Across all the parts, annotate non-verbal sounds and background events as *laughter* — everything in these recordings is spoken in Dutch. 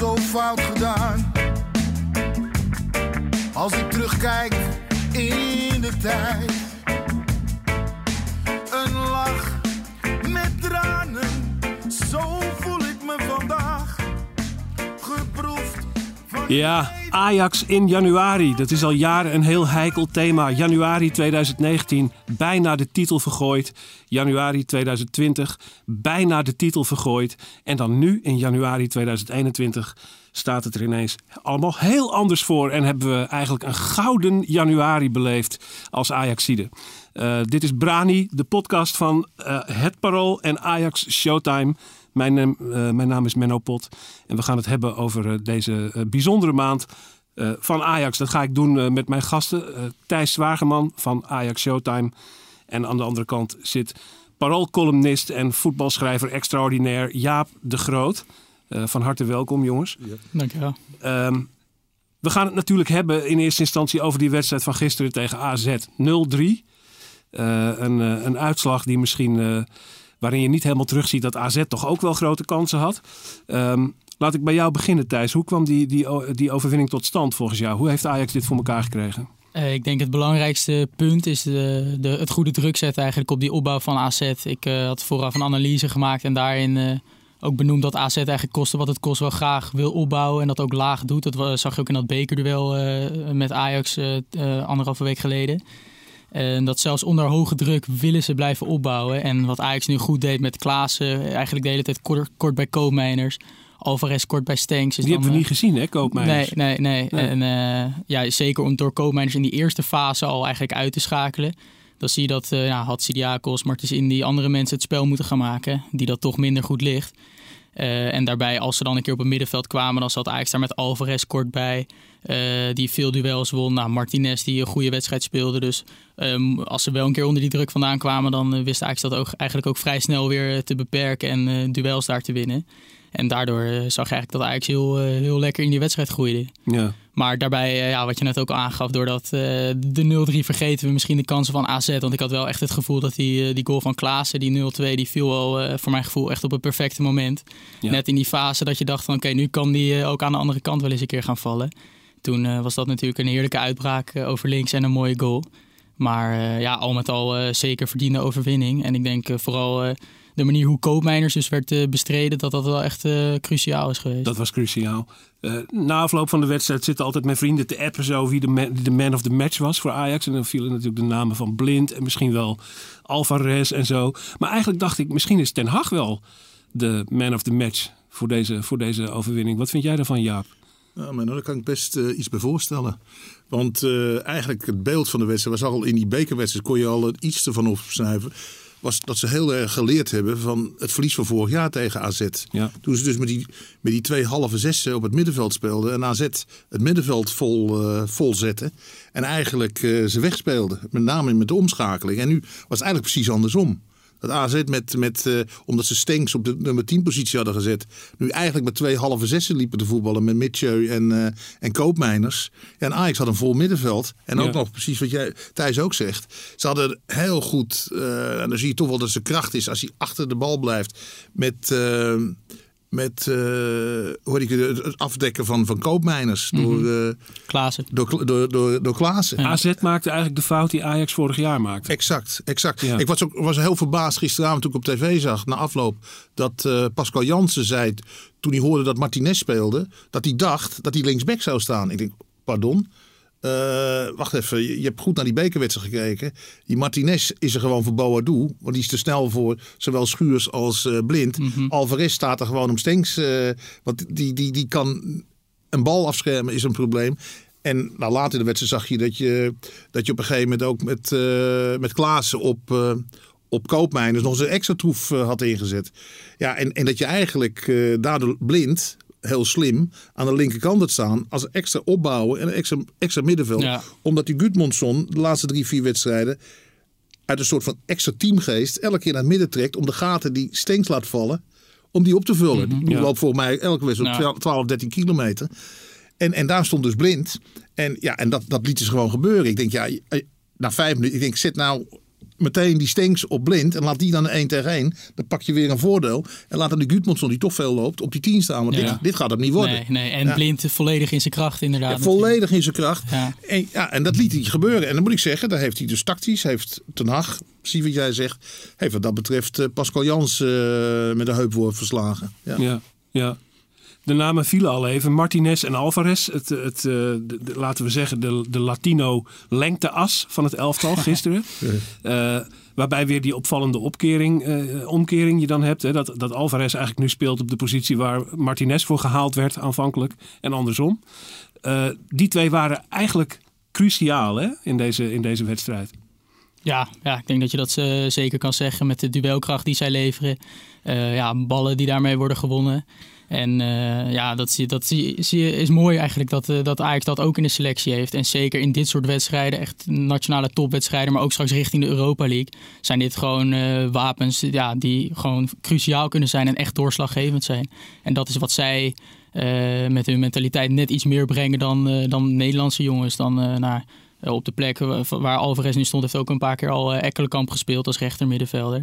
Zo fout gedaan. Als ik terugkijk in de tijd, een lach Ja, Ajax in januari. Dat is al jaren een heel heikel thema. Januari 2019, bijna de titel vergooid. Januari 2020, bijna de titel vergooid. En dan nu, in januari 2021, staat het er ineens allemaal heel anders voor. En hebben we eigenlijk een gouden januari beleefd als Ajaxide. Eh dit is Brani, de podcast van eh, Het Parool en Ajax Showtime. Mijn, naam- eh, mijn naam is Menno Pot. En we gaan het hebben over eh, deze eh, bijzondere maand eh, van Ajax. Dat ga ik doen eh, met mijn gasten. eh, Thijs Zwageman van Ajax Showtime. En aan de andere kant zit paroolcolumnist en voetbalschrijver extraordinair Jaap de Groot. Eh, van harte welkom, jongens. Dankjewel. Ehm, we gaan het natuurlijk hebben in eerste instantie over die wedstrijd van gisteren tegen AZ 0-3. Eh, een, eh, een uitslag die misschien, eh, waarin je niet helemaal terugziet dat AZ toch ook wel grote kansen had. Ehm, laat ik bij jou beginnen, Thijs. Hoe kwam die, die, die overwinning tot stand volgens jou? Hoe heeft Ajax dit voor elkaar gekregen? Eh, ik denk het belangrijkste punt is de, de, het goede druk zetten eigenlijk op die opbouw van AZ. Ik eh, had vooraf een analyse gemaakt en daarin eh, ook benoemd dat AZ eigenlijk koste wat het kost wel graag wil opbouwen en dat ook laag doet. Dat zag je ook in dat bekerduel met Ajax anderhalve week geleden. En dat zelfs onder hoge druk willen ze blijven opbouwen. En wat Ajax nu goed deed met Klaassen, eigenlijk de hele tijd kort, kort bij Koopmeiners. Alvarez kort bij Stenks. is Die dan, hebben we eh, niet gezien, hè, Koopmeijers? Nee, nee, nee. Nee. En eh, ja, zeker om door koopmijners in die eerste fase al eigenlijk uit te schakelen. Dan zie je dat uh, ja, Hatsidiakos, Martens Indy, andere mensen het spel moeten gaan maken. Die dat toch minder goed ligt. Uh, en daarbij, als ze dan een keer op het middenveld kwamen, dan zat Ajax daar met Alvarez kort bij. Uh, die veel duels won. Nou, Martinez die een goede wedstrijd speelde. Dus um, als ze wel een keer onder die druk vandaan kwamen, dan uh, wist Ajax dat ook, eigenlijk ook vrij snel weer te beperken en duels daar te winnen. En daardoor zag je eigenlijk dat Ajax heel, heel lekker in die wedstrijd groeide. Ja. Maar daarbij, ja, wat je net ook aangaf, doordat uh, de 0-3 vergeten we misschien de kansen van AZ. Want ik had wel echt het gevoel dat die, die goal van Klaassen, die 0-2, die viel wel uh, voor mijn gevoel echt op het perfecte moment. Ja. Net in die fase dat je dacht van oké, okay, nu kan die uh, ook aan de andere kant wel eens een keer gaan vallen. Toen uh, was dat natuurlijk een heerlijke uitbraak uh, over links en een mooie goal. Maar uh, ja, al met al zeker verdiende overwinning. En ik denk vooral de manier hoe Koopmeiners dus werd bestreden, dat dat wel echt cruciaal is geweest. Dat was cruciaal. Na afloop van de wedstrijd zitten altijd mijn vrienden te appen zo wie de man, de man of the match was voor Ajax. En dan vielen natuurlijk de namen van Blind en misschien wel Alvarez en zo. Maar eigenlijk dacht ik, misschien is Ten Hag wel de man of the match voor deze, voor deze overwinning. Wat vind jij daarvan, Jaap? Ja, maar nou, daar kan ik best uh, iets bij voorstellen. Want uh, eigenlijk het beeld van de wedstrijd was al in die bekerwedstrijd kon je al iets ervan opsnuiven. Was dat ze heel erg geleerd hebben van het verlies van vorig jaar tegen AZ. Ja. Toen ze dus met die, met die twee halve zessen op het middenveld speelden. En AZ het middenveld vol, uh, vol zette. En eigenlijk ze wegspeelden. Met name met de omschakeling. En nu was het eigenlijk precies andersom. Dat AZ met, met uh, omdat ze Stenks op de nummer 10 positie hadden gezet. Nu eigenlijk met twee halve zessen liepen te voetballen. Met Mitchell en, uh, en Koopmeiners. En Ajax had een vol middenveld. En ook ja. nog precies wat jij Thijs ook zegt. Ze hadden heel goed. Uh, en dan zie je toch wel dat ze kracht is als hij achter de bal blijft. Met. Met uh, hoe ik het, het afdekken van, van koopmijners door, uh, Klaassen. door, door, door, door Klaassen. Ja. AZ maakte eigenlijk de fout die Ajax vorig jaar maakte. Exact, exact. Ja. Ik was, ook, was heel verbaasd gisteravond toen ik op tv zag, na afloop, dat uh, Pascal Jansen zei, toen hij hoorde dat Martinez speelde, dat hij dacht dat hij linksback zou staan. Ik denk, pardon? Uh, wacht even, je, je, hebt goed naar die bekerwedstrijd gekeken. Die Martinez is er gewoon voor Boadu. Want die is te snel voor zowel Schuurs als uh, Blind. Mm -hmm. Alvarez staat er gewoon om Stenks. Uh, want die, die, die kan een bal afschermen, is een probleem. En nou, later in de wedstrijd zag je dat je, dat je op een gegeven moment ook met, met Klaassen op, op koopmijners nog eens een extra troef eh, had ingezet. Ja, en, en dat je eigenlijk eh, daardoor blind, heel slim, aan de linkerkant had staan als extra opbouwen en een extra, extra middenveld. Ja. Omdat die Gudmundsson de laatste drie, vier wedstrijden uit een soort van extra teamgeest elke keer naar het midden trekt om de gaten die Stenks laat vallen, om die op te vullen. Die Ja. loopt volgens mij elke wedstrijd op Ja. 12, 13 kilometer. En, en daar stond dus blind. En, ja, en dat, dat liet dus gewoon gebeuren. Ik denk, ja, eh, na vijf minuten, ik denk, zet nou meteen die Stenks op blind en laat die dan een 1 tegen 1. Dan pak je weer een voordeel. En laat dan de Gudmundsson, die toch veel loopt, op die 10 staan. Want Ja. dit, dit gaat hem niet worden. Nee, nee. En Ja. blind volledig in zijn kracht inderdaad. Ja, volledig in zijn kracht. Ja. En, ja, en dat liet hij gebeuren. En dan moet ik zeggen, daar heeft hij dus tactisch, heeft Ten Hag, zie wat jij zegt, heeft wat dat betreft eh, Pascal Jans eh, met een heupworp verslagen. Ja. Ja, ja. De namen vielen al even. Martinez en Alvarez. Het, het, eh, de, de- laten we zeggen, de, de Latino lengteas van het elftal *laughs* gisteren. Eh, waarbij weer die opvallende opkering, eh, omkering je dan hebt. Hè, dat, dat Alvarez eigenlijk nu speelt op de positie waar Martinez voor gehaald werd aanvankelijk. En andersom. Eh, die twee waren eigenlijk cruciaal hè, in, deze, in deze wedstrijd. Ja, ja, ik denk dat je dat zeker kan zeggen met de duelkracht die zij leveren. Eh, ja, ballen die daarmee worden gewonnen. En eh, ja, dat, zie, dat zie, is mooi eigenlijk dat, eh, dat Ajax dat ook in de selectie heeft. En zeker in dit soort wedstrijden, echt nationale topwedstrijden, maar ook straks richting de Europa League, zijn dit gewoon eh, wapens ja, die gewoon cruciaal kunnen zijn en echt doorslaggevend zijn. En dat is wat zij met hun mentaliteit net iets meer brengen dan, dan Nederlandse jongens. Dan eh, op de plek wa- waar Alvarez nu stond, heeft ook een paar keer al Ekkelenkamp gespeeld als rechtermiddenvelder.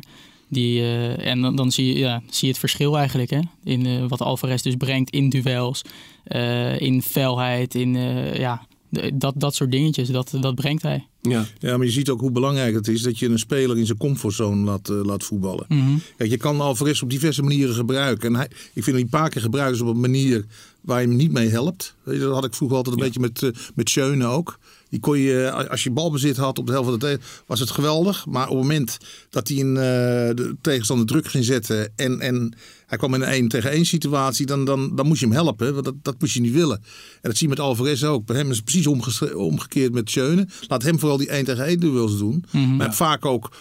Die, eh, en dan, dan zie, je, ja, zie je het verschil eigenlijk hè? in eh, wat Alvarez dus brengt in duels, eh, in felheid, in eh, ja, dat, dat soort dingetjes. Dat, dat brengt hij. Ja, Ja, maar je ziet ook hoe belangrijk het is dat je een speler in zijn comfortzone laat, eh, laat voetballen. Mhm. Kijk, je kan Alvarez op diverse manieren gebruiken. En hij, ik vind dat hij een paar keer gebruikt is op een manier waar je hem niet mee helpt. Dat had ik vroeger altijd een beetje met, met Schöne ook. Die kon je, eh, als je balbezit had op de helft van de tegen, was het geweldig. Maar op het moment dat hij een, eh, de tegenstander druk ging zetten en, en hij kwam in een 1 tegen 1 situatie, dan, dan, dan moest je hem helpen. Want dat, dat moest je niet willen. En dat zie je met Alvarez ook. Bij hem is het precies omgekeerd met Schöne. Laat hem vooral die 1 tegen 1 duels doen. Maar vaak ook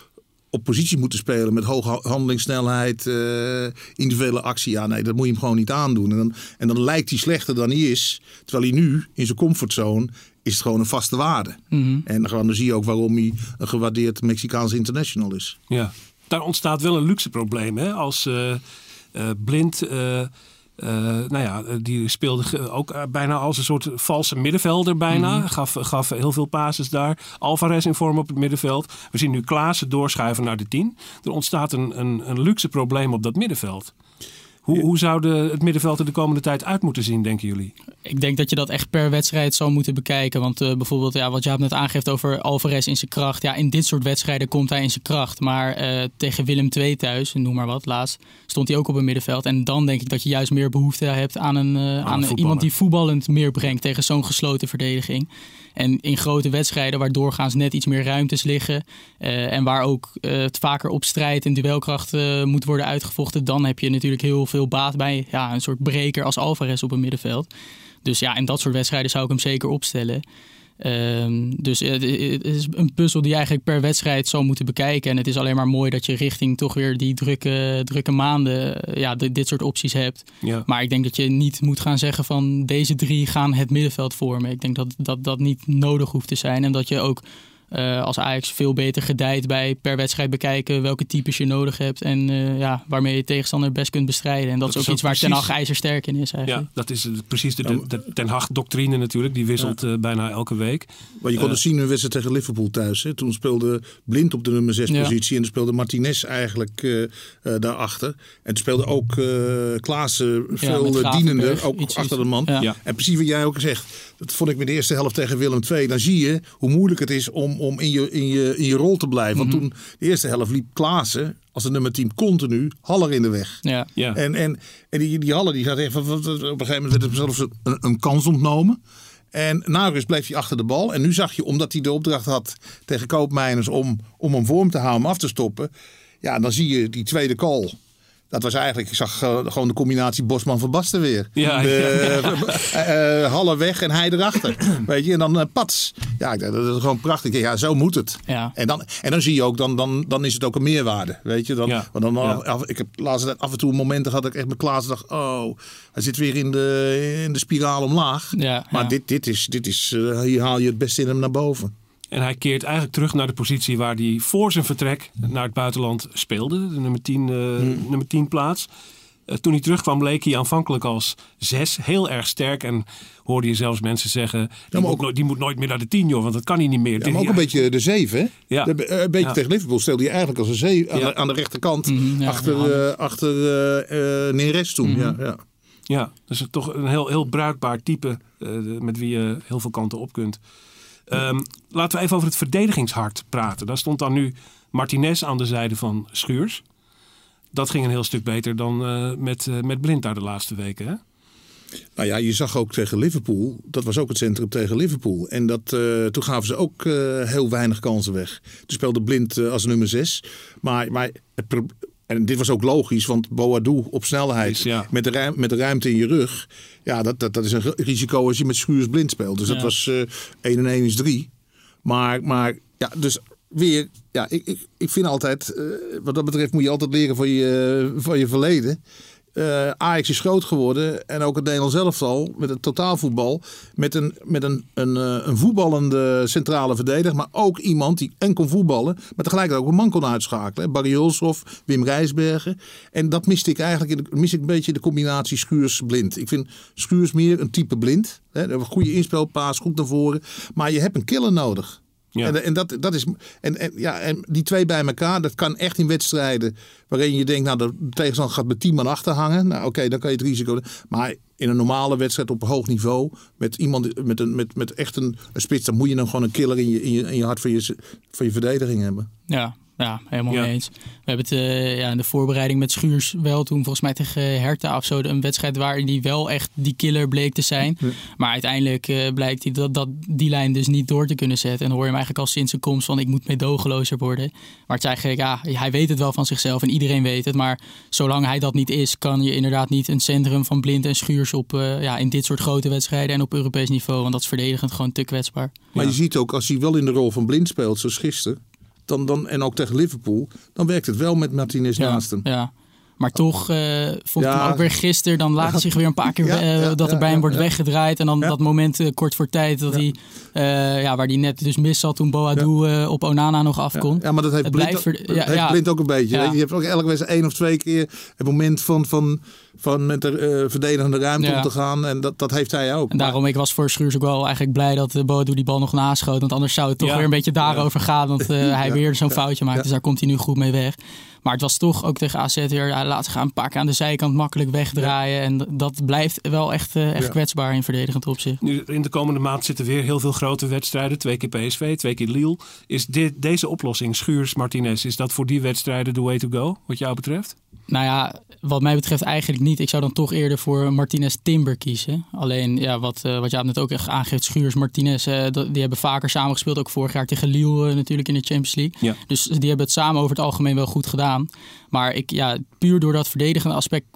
op positie moeten spelen met hoge ha- handelingssnelheid, eh, individuele actie. Ja, nee, dat moet je hem gewoon niet aandoen. En dan, en dan lijkt hij slechter dan hij is. Terwijl hij nu in zijn comfortzone is het gewoon een vaste waarde. En dan, gewoon- dan zie je ook waarom hij een gewaardeerd Mexicaans international is. Ja, daar ontstaat wel een luxe probleem. Hè? Als eh, eh, Blind, eh, nou ja, die speelde ook bijna als een soort valse middenvelder bijna. Gaf, gaf heel veel passes daar. Alvarez in vorm op het middenveld. We zien nu Klaassen doorschuiven naar de 10. Er ontstaat een, een, een luxe probleem op dat middenveld. Hoe, hoe zou de, het middenveld er de komende tijd uit moeten zien, denken jullie? Ik denk dat je dat echt per wedstrijd zou moeten bekijken. Want eh, bijvoorbeeld, ja, wat Jaap net aangeeft over Alvarez in zijn kracht. Ja, in dit soort wedstrijden komt hij in zijn kracht. Maar eh, tegen Willem II thuis, noem maar wat, laatst, stond hij ook op het middenveld. En dan denk ik dat je juist meer behoefte hebt aan, een, eh, aan iemand die voetballend meer brengt tegen zo'n gesloten verdediging. En in grote wedstrijden waar doorgaans net iets meer ruimtes liggen. eh, en waar ook eh, het vaker op strijd en duelkracht eh, moet worden uitgevochten. Dan heb je natuurlijk heel veel baat bij ja, een soort breker als Alvarez op het middenveld. Dus ja, in dat soort wedstrijden zou ik hem zeker opstellen. Ehm, dus het het is een puzzel die je eigenlijk per wedstrijd zou moeten bekijken. En het is alleen maar mooi dat je richting toch weer die drukke, drukke maanden eh, ja, dit, dit soort opties hebt. Ja. Maar ik denk dat je niet moet gaan zeggen van deze drie gaan het middenveld vormen. Ik denk dat dat, dat niet nodig hoeft te zijn. En dat je ook eh, als Ajax veel beter gedijt bij per wedstrijd bekijken welke types je nodig hebt. En eh, ja, waarmee je tegenstander best kunt bestrijden. En dat, Dat is is ook iets waar Ten Hag ijzersterk in is Ja, eigenlijk. dat is eh, precies de, de, de Ten Hag-doctrine natuurlijk. Die wisselt bijna elke week. Maar je kon het zien in wedstrijd tegen Liverpool thuis. Hè. Toen speelde Blind op de nummer 6 Ja. positie. En dan speelde Martinez eigenlijk daarachter. En toen speelde ook eh Klaassen veel Gravenberg, dienender. Ook iets- achter iets- de man. ja. Ja. En precies wat jij ook zegt. Dat vond ik met de eerste helft tegen Willem II. Dan zie je hoe moeilijk het is om, om in, je, in, je, in je rol te blijven. Want toen de eerste helft liep Klaassen als de nummer 10 continu Haller in de weg. Ja. Ja. En, en, en die, die Haller die gaat echt, op een gegeven moment werd hem zelfs een, een kans ontnomen. En na rust bleef hij achter de bal. En nu zag je, omdat hij de opdracht had tegen Koopmijners om, om hem vorm te houden, om af te stoppen. Ja, dan zie je die tweede call. Dat was eigenlijk, ik zag eh, gewoon de combinatie Bosman van Basten weer. Ja, de, ja, eh, eh, Halle weg en hij erachter. *clears throat* Weet je, en dan eh, pats. Ja, ik dacht, dat is gewoon prachtig. Ja, zo moet het. Ja. En, dan, en dan zie je ook, dan, dan, dan is het ook een meerwaarde. Weet je, dan, Ja. want dan, af, ik heb laatste tijd af en toe momenten gehad dat ik echt met Klaas dacht, oh, hij zit weer in de, in de spiraal omlaag. Maar dit, dit is, dit is eh, hier haal je het beste in hem naar boven. En hij keert eigenlijk terug naar de positie waar hij voor zijn vertrek naar het buitenland speelde. De nummer 10, eh, nummer 10 plaats. Eh, toen hij terugkwam leek hij aanvankelijk als zes. Heel erg sterk. En hoorde je zelfs mensen zeggen... Die, maar moet, ook- die moet nooit meer naar de 10 joh. Want dat kan hij niet meer. Ja, maar ook een beetje de zeven, hè? Ja. De- eh, een beetje Ja. tegen Liverpool stelde hij eigenlijk als een zeven aan, Ja. de, aan de rechterkant. Mhm, ja, achter ja. eh, achter Neres toen. Mhm. ja, ja. Ja, dus het toch een heel, heel bruikbaar type eh, met wie je heel veel kanten op kunt. Ehm, laten we even over het verdedigingshart praten. Daar stond dan nu Martinez aan de zijde van Schuurs. Dat ging een heel stuk beter dan eh, met, eh, met Blind daar de laatste weken. Nou ja, je zag ook tegen Liverpool. Dat was ook het centrum tegen Liverpool. En dat, eh, toen gaven ze ook heel weinig kansen weg. Toen speelde Blind als nummer 6. Maar, maar het pro- en dit was ook logisch, want Boadu op snelheid ja. met, de ruim, met de ruimte in je rug. Ja, dat, dat, dat is een risico als je met Schuurs blind speelt. Dus dat was eh 1 en 1 is 3. Maar, maar ja, dus weer, ja, ik, ik, ik vind altijd, eh, wat dat betreft moet je altijd leren van je, van je verleden. Eh, Ajax is groot geworden en ook het Nederlands elftal met het totaalvoetbal. Met een, met een, een, eh, een voetballende centrale verdediger, maar ook iemand die en kon voetballen, maar tegelijkertijd ook een man kon uitschakelen. Barry Hulshoff, Wim Rijsbergen. En dat miste ik eigenlijk in mis ik een beetje de combinatie Schuurs-Blind. Ik vind Schuurs meer een type blind. Hè. Een goede inspelpaas, goed naar voren. Maar je hebt een killer nodig. Ja. En, en, dat, dat is, en, en, ja, en die twee bij elkaar, dat kan echt in wedstrijden waarin je denkt, nou, de tegenstander gaat met tien man achter hangen. Nou, oké, dan kan je het risico. Maar in een normale wedstrijd op hoog niveau, met iemand met, een, met, met echt een, een spits, dan moet je dan gewoon een killer in je, in je, in je hart van je, van je verdediging hebben. Ja, ja helemaal Ja. mee eens. We hebben het eh, ja, in de voorbereiding met Schuurs wel toen volgens mij tegen Hertha of zo. Een wedstrijd waarin die wel echt die killer bleek te zijn. Maar uiteindelijk eh, blijkt hij dat, dat die lijn dus niet door te kunnen zetten. En dan hoor je hem eigenlijk al sinds zijn komst van ik moet meedogenlozer worden. Maar het is eigenlijk, ja, hij weet het wel van zichzelf en iedereen weet het. Maar zolang hij dat niet is, kan je inderdaad niet een centrum van Blind en Schuurs op eh, ja, in dit soort grote wedstrijden en op Europees niveau. Want dat is verdedigend gewoon te kwetsbaar. Maar Ja. je ziet ook, als hij wel in de rol van blind speelt, zoals gisteren, dan, dan, en ook tegen Liverpool, dan werkt het wel met Martinez naast hem. Ja. Maar toch eh, vond ik Ja. hem ook weer gisteren. Dan laat hij zich weer een paar keer Ja, eh, ja, dat er ja, bij hem wordt ja. weggedraaid. En dan Ja. dat moment eh, kort voor tijd dat hij, eh, ja, waar hij net dus mis zat toen Boadu eh, op Onana nog afkomt. Ja, maar dat heeft, Het blind, blijft ja, heeft ja. blind ook een beetje. Je hebt ook elke wedstrijd één of twee keer het moment van, van, van met de eh, verdedigende ruimte Ja. om te gaan. En dat, dat heeft hij ook. En daarom, ik was voor Schuurs ook wel eigenlijk blij dat uh, Boadu die bal nog naschoot. Want anders zou het toch Ja. weer een beetje daarover gaan. Want eh, *laughs* hij Ja. weer zo'n foutje maakt. Ja. Dus daar komt hij nu goed mee weg. Maar het was toch ook tegen AZ weer. Hij laat zich een paar keer aan de zijkant makkelijk wegdraaien. En dat blijft wel echt, eh, echt Ja. kwetsbaar in verdedigend opzicht. Nu, in de komende maand zitten weer heel veel grote wedstrijden. Twee keer PSV, twee keer Lille. Is dit, deze oplossing, Schuurs-Martinez, is dat voor die wedstrijden the way to go, wat jou betreft? Nou ja, wat mij betreft eigenlijk niet. Ik zou dan toch eerder voor Martinez Timber kiezen. Alleen, ja, wat, eh wat Jaap net ook echt aangeeft, Schuurs, Martinez, eh, die hebben vaker samengespeeld. Ook vorig jaar tegen Lille eh, natuurlijk in de Champions League. Ja. Dus die hebben het samen over het algemeen wel goed gedaan. Maar ik, ja, puur door dat verdedigende aspect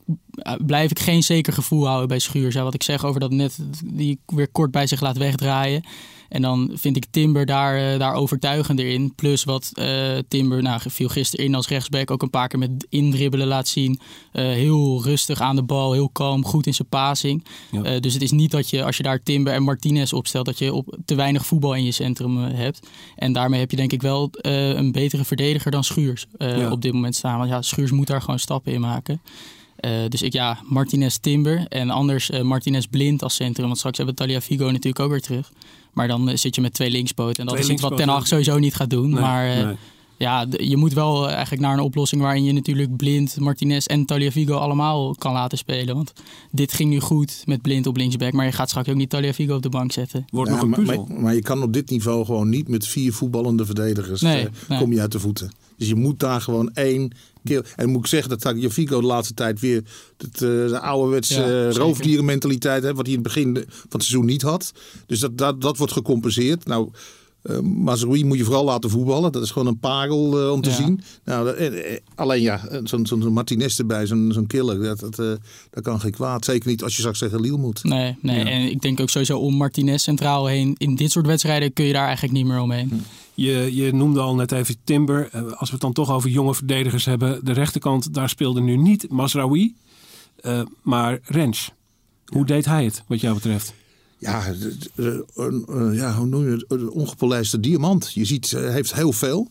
blijf ik geen zeker gevoel houden bij Schuurs. Ja, wat ik zeg over dat net die weer kort bij zich laat wegdraaien. En dan vind ik Timber daar, eh, daar overtuigender in. Plus wat eh, Timber, nou, viel gisteren in als rechtsback ook een paar keer met indribbelen laat zien. Eh, heel rustig aan de bal, heel kalm, goed in zijn passing. Ja. Dus het is niet dat je, als je daar Timber en Martinez opstelt, dat je op te weinig voetbal in je centrum hebt. En daarmee heb je denk ik wel een betere verdediger dan Schuurs Ja. op dit moment staan. Want ja, Schuurs moet daar gewoon stappen in maken. Dus ik ja, Martinez Timber en anders Martinez Blind als centrum. Want straks hebben we Taliafico natuurlijk ook weer terug. Maar dan eh, zit je met twee linkspoten. En dat Twee is iets wat Ten. Hag sowieso niet gaat doen. Nee, maar eh, nee. ja, je moet wel eigenlijk naar een oplossing waarin je natuurlijk Blind, Martinez en Taliafico allemaal kan laten spelen. Want dit ging nu goed met Blind op linksback. Maar je gaat straks ook niet Taliafico op de bank zetten. Wordt Ja, nog een maar, puzzel. maar, maar je kan op dit niveau gewoon niet met vier voetballende verdedigers Nee, eh, nee. kom je uit de voeten. Dus je moet daar gewoon één En moet ik zeggen dat Tagliafico de laatste tijd weer het, eh, de ouderwetse Ja, eh, roofdierenmentaliteit heeft, wat hij in het begin van het seizoen niet had. Dus dat, dat, dat wordt gecompenseerd. Nou, Uh, Mazraoui moet je vooral laten voetballen. Dat is gewoon een parel uh, om te Ja. zien. Nou, dat- eh, eh, alleen ja, zo'n zo'n zo'n Martinez erbij, zo'n zo'n killer. Dat, dat, eh, dat kan geen kwaad. Zeker niet als je straks tegen Lille moet. Nee, nee. en ik denk ook sowieso om Martinez centraal heen. In dit soort wedstrijden kun je daar eigenlijk niet meer omheen. Je, je noemde al net even Timber. Eh, Als we het dan toch over jonge verdedigers hebben. De rechterkant, daar speelde nu niet Masraoui, eh, maar Rens. Hoe deed hij het, wat jou betreft? Ja, eh, eh, ja hoe noem je het? Een ongepolijste diamant. Je ziet, hij heeft heel veel.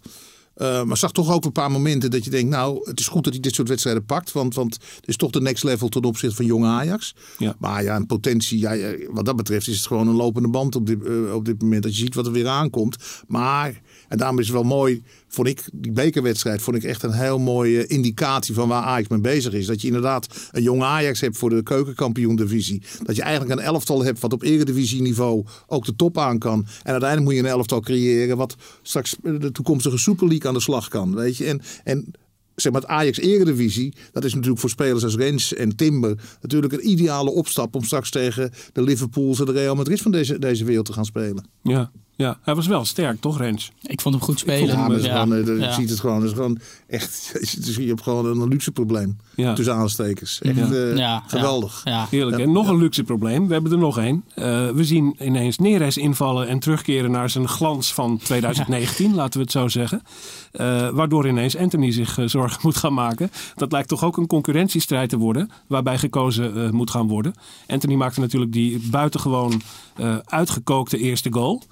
Eh, maar zag toch ook een paar momenten dat je denkt, nou, het is goed dat hij dit soort wedstrijden pakt. Want, want het is toch de next level ten opzichte van jonge Ajax. Ja. Maar ja, een potentie, ja, ja, wat dat betreft is het gewoon een lopende band op dit, eh, op dit moment. Dat je ziet wat er weer aankomt. Maar, en daarom is het wel mooi, vond ik, die bekerwedstrijd, vond ik echt een heel mooie indicatie van waar Ajax mee bezig is. Dat je inderdaad een jonge Ajax hebt voor de keukenkampioen-divisie. Dat je eigenlijk een elftal hebt wat op eredivisieniveau ook de top aan kan. En uiteindelijk moet je een elftal creëren wat straks de toekomstige Super League aan de slag kan. Weet je? En, en zeg maar, het Ajax Eredivisie, dat is natuurlijk voor spelers als Rens en Timber natuurlijk een ideale opstap om straks tegen de Liverpools en de Real Madrid van deze, deze wereld te gaan spelen. Ja, ja, hij was wel sterk, toch Rens? Ik vond hem goed spelen. Ja, gewoon, eh, ja. je ziet het gewoon, dat is gewoon echt, *laughs* het is- je hebt gewoon een luxe probleem Ja. tussen aanstekers. Echt Ja. eh, Ja, geweldig. Ja. Heerlijk. En nog een luxe probleem. We hebben er nog één. Eh, we zien ineens Neres invallen en terugkeren naar zijn glans van 2019, *laughs* laten we het zo zeggen. Eh, waardoor ineens Anthony zich zorgen *laughs* moet gaan maken. Dat lijkt toch ook een concurrentiestrijd te worden, waarbij gekozen moet gaan worden. Anthony maakte natuurlijk die buitengewoon eh, uitgekookte eerste goal.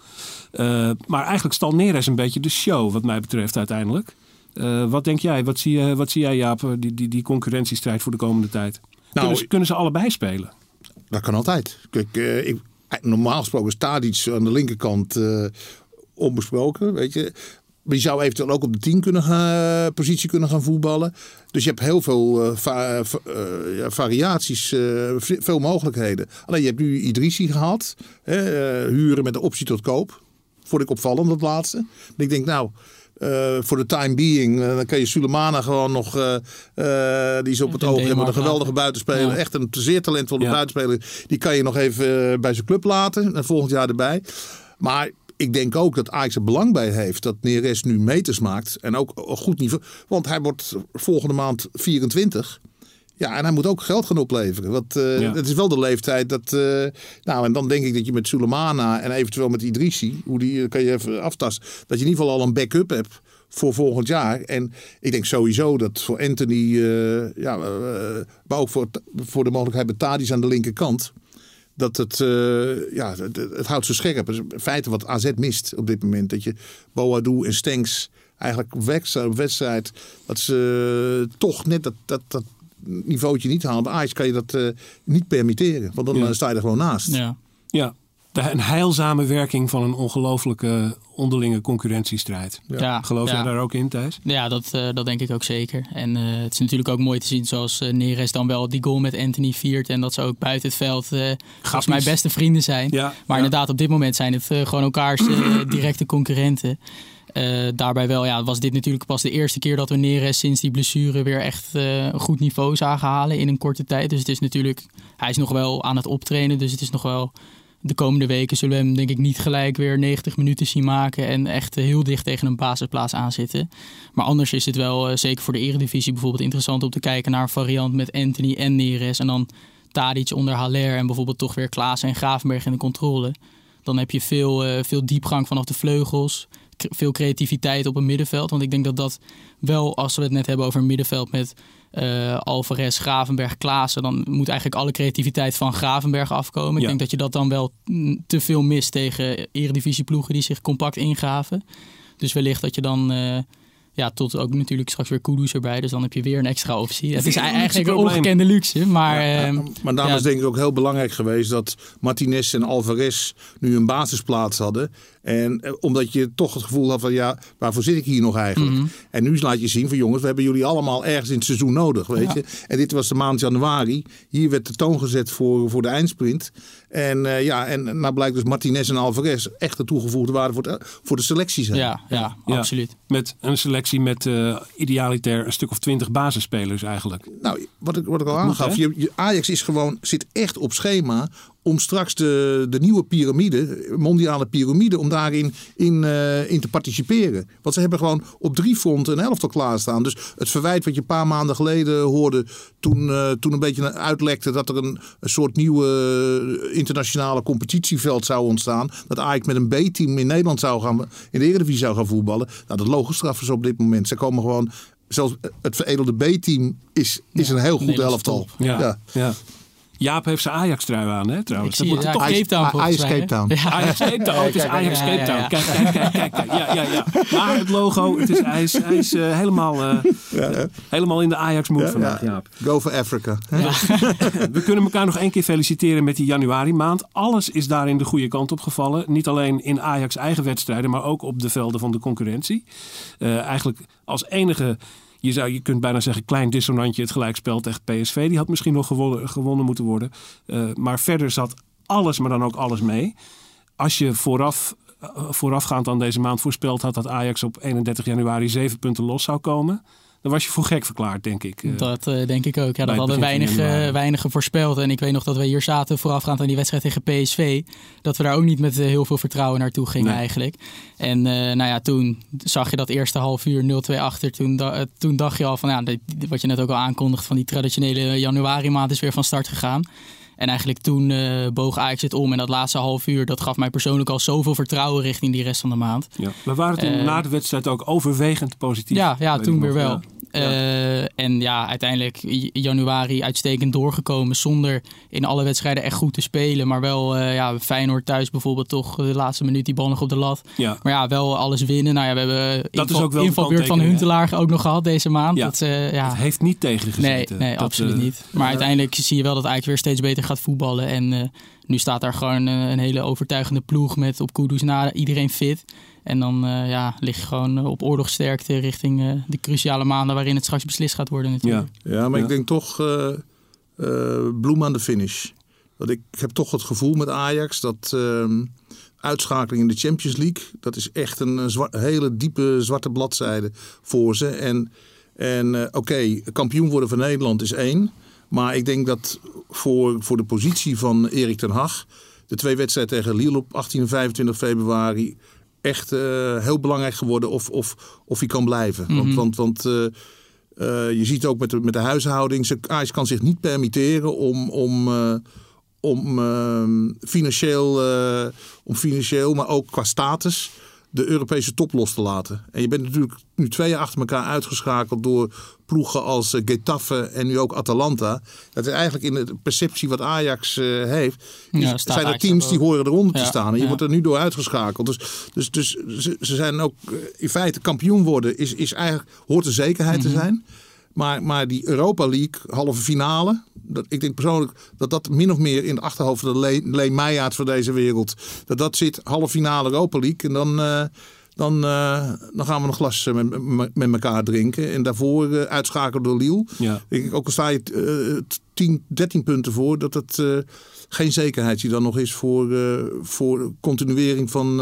Eh, maar eigenlijk stal Neres een beetje de show, wat mij betreft uiteindelijk. Eh, wat denk jij? Wat zie, je, wat zie jij, Jaap, die, die, die concurrentiestrijd voor de komende tijd? kunnen, ze, kunnen ze allebei spelen? Dat kan altijd. Kijk, ik, normaal gesproken staat iets aan de linkerkant onbesproken, weet je. Maar je zou eventueel ook op de 10 kunnen gaan, positie kunnen gaan voetballen. Dus je hebt heel veel eh, va- va- eh, ja, variaties, eh, ve- veel mogelijkheden. Alleen je hebt nu Idrissi gehad. Hè, eh, huren met de optie tot koop. Vond ik opvallend, dat laatste. En ik denk, nou, eh, voor de time being, eh, dan kan je Sulemana gewoon nog, eh, eh, die is op het oog hebben, een geweldige buitenspeler. Ja. Echt een zeer talentvolle Ja. buitenspeler. Die kan je nog even eh, bij zijn club laten. En volgend jaar erbij. Maar ik denk ook dat Ajax er belang bij heeft dat Neres nu meters maakt. En ook een goed niveau. Want hij wordt volgende maand 24. Ja, en hij moet ook geld gaan opleveren. Want Ja. het is wel de leeftijd dat... eh, nou, en dan denk ik dat je met Sulemana en eventueel met Idrissi... Hoe die eh, kan je even aftasten. Dat je in ieder geval al een backup hebt voor volgend jaar. En ik denk sowieso dat voor Anthony... ja, maar ook voor, voor de mogelijkheid met Tadis aan de linkerkant... Dat het, eh, ja, het, het houdt zo scherp. Is in feite wat AZ mist op dit moment. Dat je Boadu en Stenks eigenlijk op wedstrijd, wedstrijd dat ze toch net dat, dat, dat niveautje niet halen. Bij Ajax kan je dat eh, niet permitteren. Want dan Ja. eh, sta je er gewoon naast. Ja. Ja, de, een heilzame werking van een ongelooflijke onderlinge concurrentiestrijd. Ja. Geloof ja. jij daar ook in, Thijs? Ja, dat, eh, dat denk ik ook zeker. En eh, het is natuurlijk ook mooi te zien zoals eh, Neres dan wel die goal met Anthony viert. En dat ze ook buiten het veld eh volgens mij beste vrienden zijn. Ja, Maar ja. inderdaad, op dit moment zijn het gewoon elkaars *clears throat* directe concurrenten. Eh, daarbij wel, ja, was dit natuurlijk pas de eerste keer dat we Neres sinds die blessure weer echt eh, een goed niveau zagen halen in een korte tijd. Dus het is natuurlijk, hij is nog wel aan het optrainen. Dus het is nog wel, de komende weken zullen we hem denk ik niet gelijk weer 90 minuten zien maken. En echt eh, heel dicht tegen een basisplaats aanzitten. Maar anders is het wel, eh, zeker voor de eredivisie bijvoorbeeld, interessant om te kijken naar een variant met Anthony en Neres. En dan Tadic onder Haller en bijvoorbeeld toch weer Klaas en Gravenberg in de controle. Dan heb je veel, eh, veel diepgang vanaf de vleugels. Veel creativiteit op een middenveld. Want ik denk dat dat wel, als we het net hebben over een middenveld met eh Alvarez, Gravenberg, Klaassen. Dan moet eigenlijk alle creativiteit van Gravenberg afkomen. Ik Ja. denk dat je dat dan wel mm, te veel mist tegen eredivisieploegen die zich compact ingaven. Dus wellicht dat je dan... eh, ja, tot ook natuurlijk straks weer Kudus erbij. Dus dan heb je weer een extra optie. Het is een eigenlijk een ongekende luxe. Maar ehm, Maar daarom ja, is denk ik ook heel belangrijk geweest dat Martinez en Alvarez nu een basisplaats hadden. En eh, omdat je toch het gevoel had van ja, waarvoor zit ik hier nog eigenlijk? Mhm. En nu laat je zien van jongens, we hebben jullie allemaal ergens in het seizoen nodig, weet Ja. je. En dit was de maand januari. Hier werd de toon gezet voor, voor de eindsprint. En eh, ja, en nou blijkt dus Martinez en Alvarez echt de toegevoegde waarde voor de, voor de selectie zijn. ja, ja, Ja. absoluut. Met een selectie met eh, idealiter een stuk of twintig basisspelers eigenlijk. Nou, wat ik, wat ik al aangaf, hè? je, je- Ajax is gewoon, zit echt op schema om straks de, de nieuwe piramide, mondiale piramide, om daarin in, eh, in te participeren. Want ze hebben gewoon op drie fronten een elftal klaarstaan. Dus het verwijt wat je een paar maanden geleden hoorde toen, eh, toen een beetje uitlekte dat er een, een soort nieuwe internationale competitieveld zou ontstaan. Dat Ajax met een B-team in Nederland zou gaan, in de Eredivisie zou gaan voetballen. Nou, dat logenstraf is op dit moment. Ze komen gewoon zelfs het veredelde B-team is, is een heel goed elftal. top. Ja. ja. Jaap heeft zijn Ajax-trui aan, hè, trouwens. Ik zie Dat het, moet ja, toch Cape Town volgens Ajax? Cape Town. Ja. Ajax Cape Town. Het is Kijk, Ajax ja, Cape Town. Kijk, kijk, kijk, kijk, kijk. Ja, ja, ja. *laughs* Maar het logo, het is, hij is, hij is eh, helemaal, eh, helemaal in de Ajax-mood vandaag, Jaap. Go for Africa. *laughs* We kunnen elkaar nog één keer feliciteren met die januari maand. Alles is daarin de goede kant op gevallen. Niet alleen in Ajax eigen wedstrijden, maar ook op de velden van de concurrentie. Eh, eigenlijk als enige, je, zou, je kunt bijna zeggen, klein dissonantje het gelijkspel tegen PSV. Die had misschien nog gewonnen, gewonnen moeten worden. Eh, maar verder zat alles, maar dan ook alles mee. Als je vooraf, eh, voorafgaand aan deze maand voorspeld had dat Ajax op 31 januari zeven punten los zou komen. Dan was je voor gek verklaard, denk ik. Eh, Dat eh, denk ik ook. Ja, dat hadden weinig, weinigen voorspeld. En ik weet nog dat we hier zaten voorafgaand aan die wedstrijd tegen PSV. Dat we daar ook niet met heel veel vertrouwen naartoe gingen Nee. eigenlijk. En nou ja, toen zag je dat eerste half uur 0-2 achter. Toen, da- toen dacht je al van, ja, dit- wat je net ook al aankondigt... van die traditionele januari maand is weer van start gegaan. En eigenlijk toen boog Ajax het om. En dat laatste half uur, dat gaf mij persoonlijk al zoveel vertrouwen richting die rest van de maand. ja. We waren toen na de wedstrijd ook overwegend positief. Ja, ja toen weer wel. ja. Eh, en ja, uiteindelijk januari uitstekend doorgekomen zonder in alle wedstrijden echt goed te spelen. Maar wel eh, ja, Feyenoord thuis bijvoorbeeld toch de laatste minuut die bal nog op de lat. Ja. Maar ja, wel alles winnen. Nou ja, we hebben Dat is ook wel invalbeurt van Huntelaar ook nog gehad deze maand. Ja. Dat, eh, ja, Het heeft niet nee, tegengezeten. nee Dat, absoluut eh, niet. Maar uiteindelijk zie je wel dat Ajax weer steeds beter gaat voetballen. En eh, nu staat daar gewoon eh, een hele overtuigende ploeg met op Kudus na iedereen fit. En dan eh, ja, lig je gewoon eh, op oorlogsterkte richting eh, de cruciale maanden waarin het straks beslist gaat worden natuurlijk. Ja. Ja, maar Ja. ik denk toch eh eh, bloem aan de finish. Want ik heb toch het gevoel met Ajax dat ehm, uitschakeling in de Champions League, dat is echt een, hele diepe zwarte bladzijde voor ze. En, en eh, oké, kampioen worden van Nederland is één. Maar ik denk dat voor, voor de positie van Erik ten Hag, de twee wedstrijden tegen Lille op 18 en 25 februari, echt eh, heel belangrijk geworden of, of, of hij kan blijven. Want, want, want eh, eh, je ziet ook met de, met de huishouding, Ajax kan zich niet permitteren om, om, om, ehm, financieel, om financieel, maar ook qua status, de Europese top los te laten. En je bent natuurlijk nu twee jaar achter elkaar uitgeschakeld door ploegen als eh, Getafe en nu ook Atalanta. Dat is eigenlijk in de perceptie wat Ajax eh, heeft. Ja, zijn er teams die horen eronder te staan. En je ja. wordt er nu door uitgeschakeld. Dus, dus, dus ze, ze zijn ook eh, in feite kampioen worden. Is, is eigenlijk, hoort de zekerheid Mhm. te zijn. Maar, maar die Europa League halve finale. Dat, ik denk persoonlijk dat dat min of meer in de achterhoofd van de Leen Meijaerts van deze wereld. Dat dat zit halve finale Europa League. En dan, eh, dan, eh, dan gaan we een glas eh, met, met, elkaar drinken. En daarvoor uitschakelen door Lille. Ja. Ik denk, ook al sta je eh, 10, 13 punten voor, dat het geen zekerheid die dan nog is voor, voor continuering van,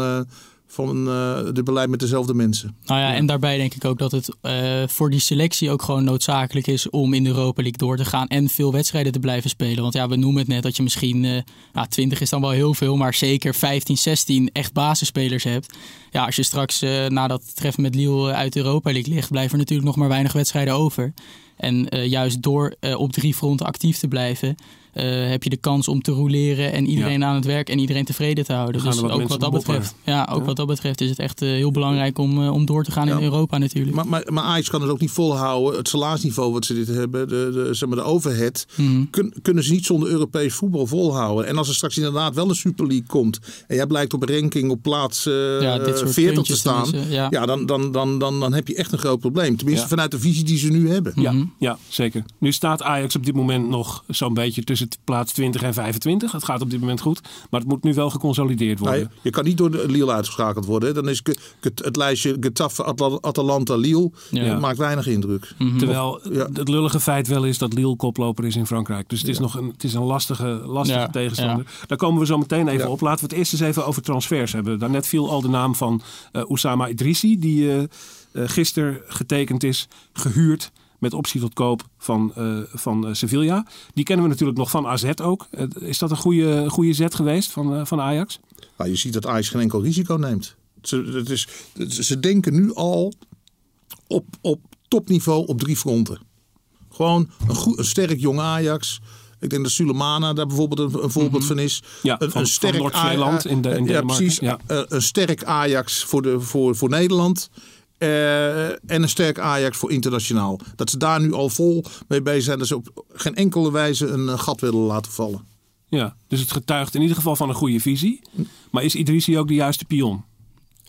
van dit beleid met dezelfde mensen. Nou ja, en daarbij denk ik ook dat het eh, voor die selectie ook gewoon noodzakelijk is om in de Europa League door te gaan en veel wedstrijden te blijven spelen. Want ja, we noemen het net dat je misschien, eh nou, 20 is dan wel heel veel, maar zeker 15, 16 echt basisspelers hebt. Ja, als je straks na dat treffen met Lille uit de Europa League ligt, blijven er natuurlijk nog maar weinig wedstrijden over. En juist door op drie fronten actief te blijven, eh, heb je de kans om te roleren en iedereen aan het werk en iedereen tevreden te houden. Dus wat ook wat dat betreft, ja, ook Ja. wat dat betreft is het echt eh, heel belangrijk om, eh, om door te gaan Ja. in Europa natuurlijk. Maar, maar, maar Ajax kan het ook niet volhouden. Het salarisniveau wat ze dit hebben, de, de, zeg maar de overhead, Mhm. kun- kunnen ze niet zonder Europees voetbal volhouden. En als er straks inderdaad wel een Super League komt en jij blijkt op een ranking op plaats eh, Ja, dit soort 40 te staan, ja. ja. dan, dan, dan, dan, dan heb je echt een groot probleem. Tenminste Ja. vanuit de visie die ze nu hebben. Ja, Mhm. ja, zeker. Nu staat Ajax op dit moment nog zo'n beetje tussen plaats 20 en 25. Het gaat op dit moment goed, maar het moet nu wel geconsolideerd worden. Nee, je kan niet door de Lille uitgeschakeld worden. hè. Dan is het, het lijstje Getafe, Atalanta, Lille. Ja. Dat maakt weinig indruk. Mhm. Terwijl Ja. het lullige feit wel is dat Lille koploper is in Frankrijk. Dus het is nog een, het is een lastige, lastige Ja, tegenstander. Daar komen we zo meteen even Ja. op. Laten we het eerst eens even over transfers hebben. Daarnet viel al de naam van eh Oussama Idrissi, die eh, gisteren getekend is, gehuurd met optie tot koop van, eh, van eh, Sevilla. Die kennen we natuurlijk nog van AZ ook. Eh, is dat een goede, goede zet geweest van, van Ajax? Nou, je ziet dat Ajax geen enkel risico neemt. Ze, het is, ze denken nu al op, op topniveau op drie fronten. Gewoon een, goed, een sterk jong Ajax. Ik denk dat Sulemana daar bijvoorbeeld een, een voorbeeld van is. Mhm. Ja, een, van- een sterk Noord-Zeeland Aj- in de- in ja, precies. Ja. Eh, een sterk Ajax voor, de, voor, voor Nederland. Eh, en een sterk Ajax voor internationaal. Dat ze daar nu al vol mee bezig zijn. Dat ze op geen enkele wijze een eh, gat willen laten vallen. Ja, dus het getuigt in ieder geval van een goede visie. Maar is Idrissi ook de juiste pion?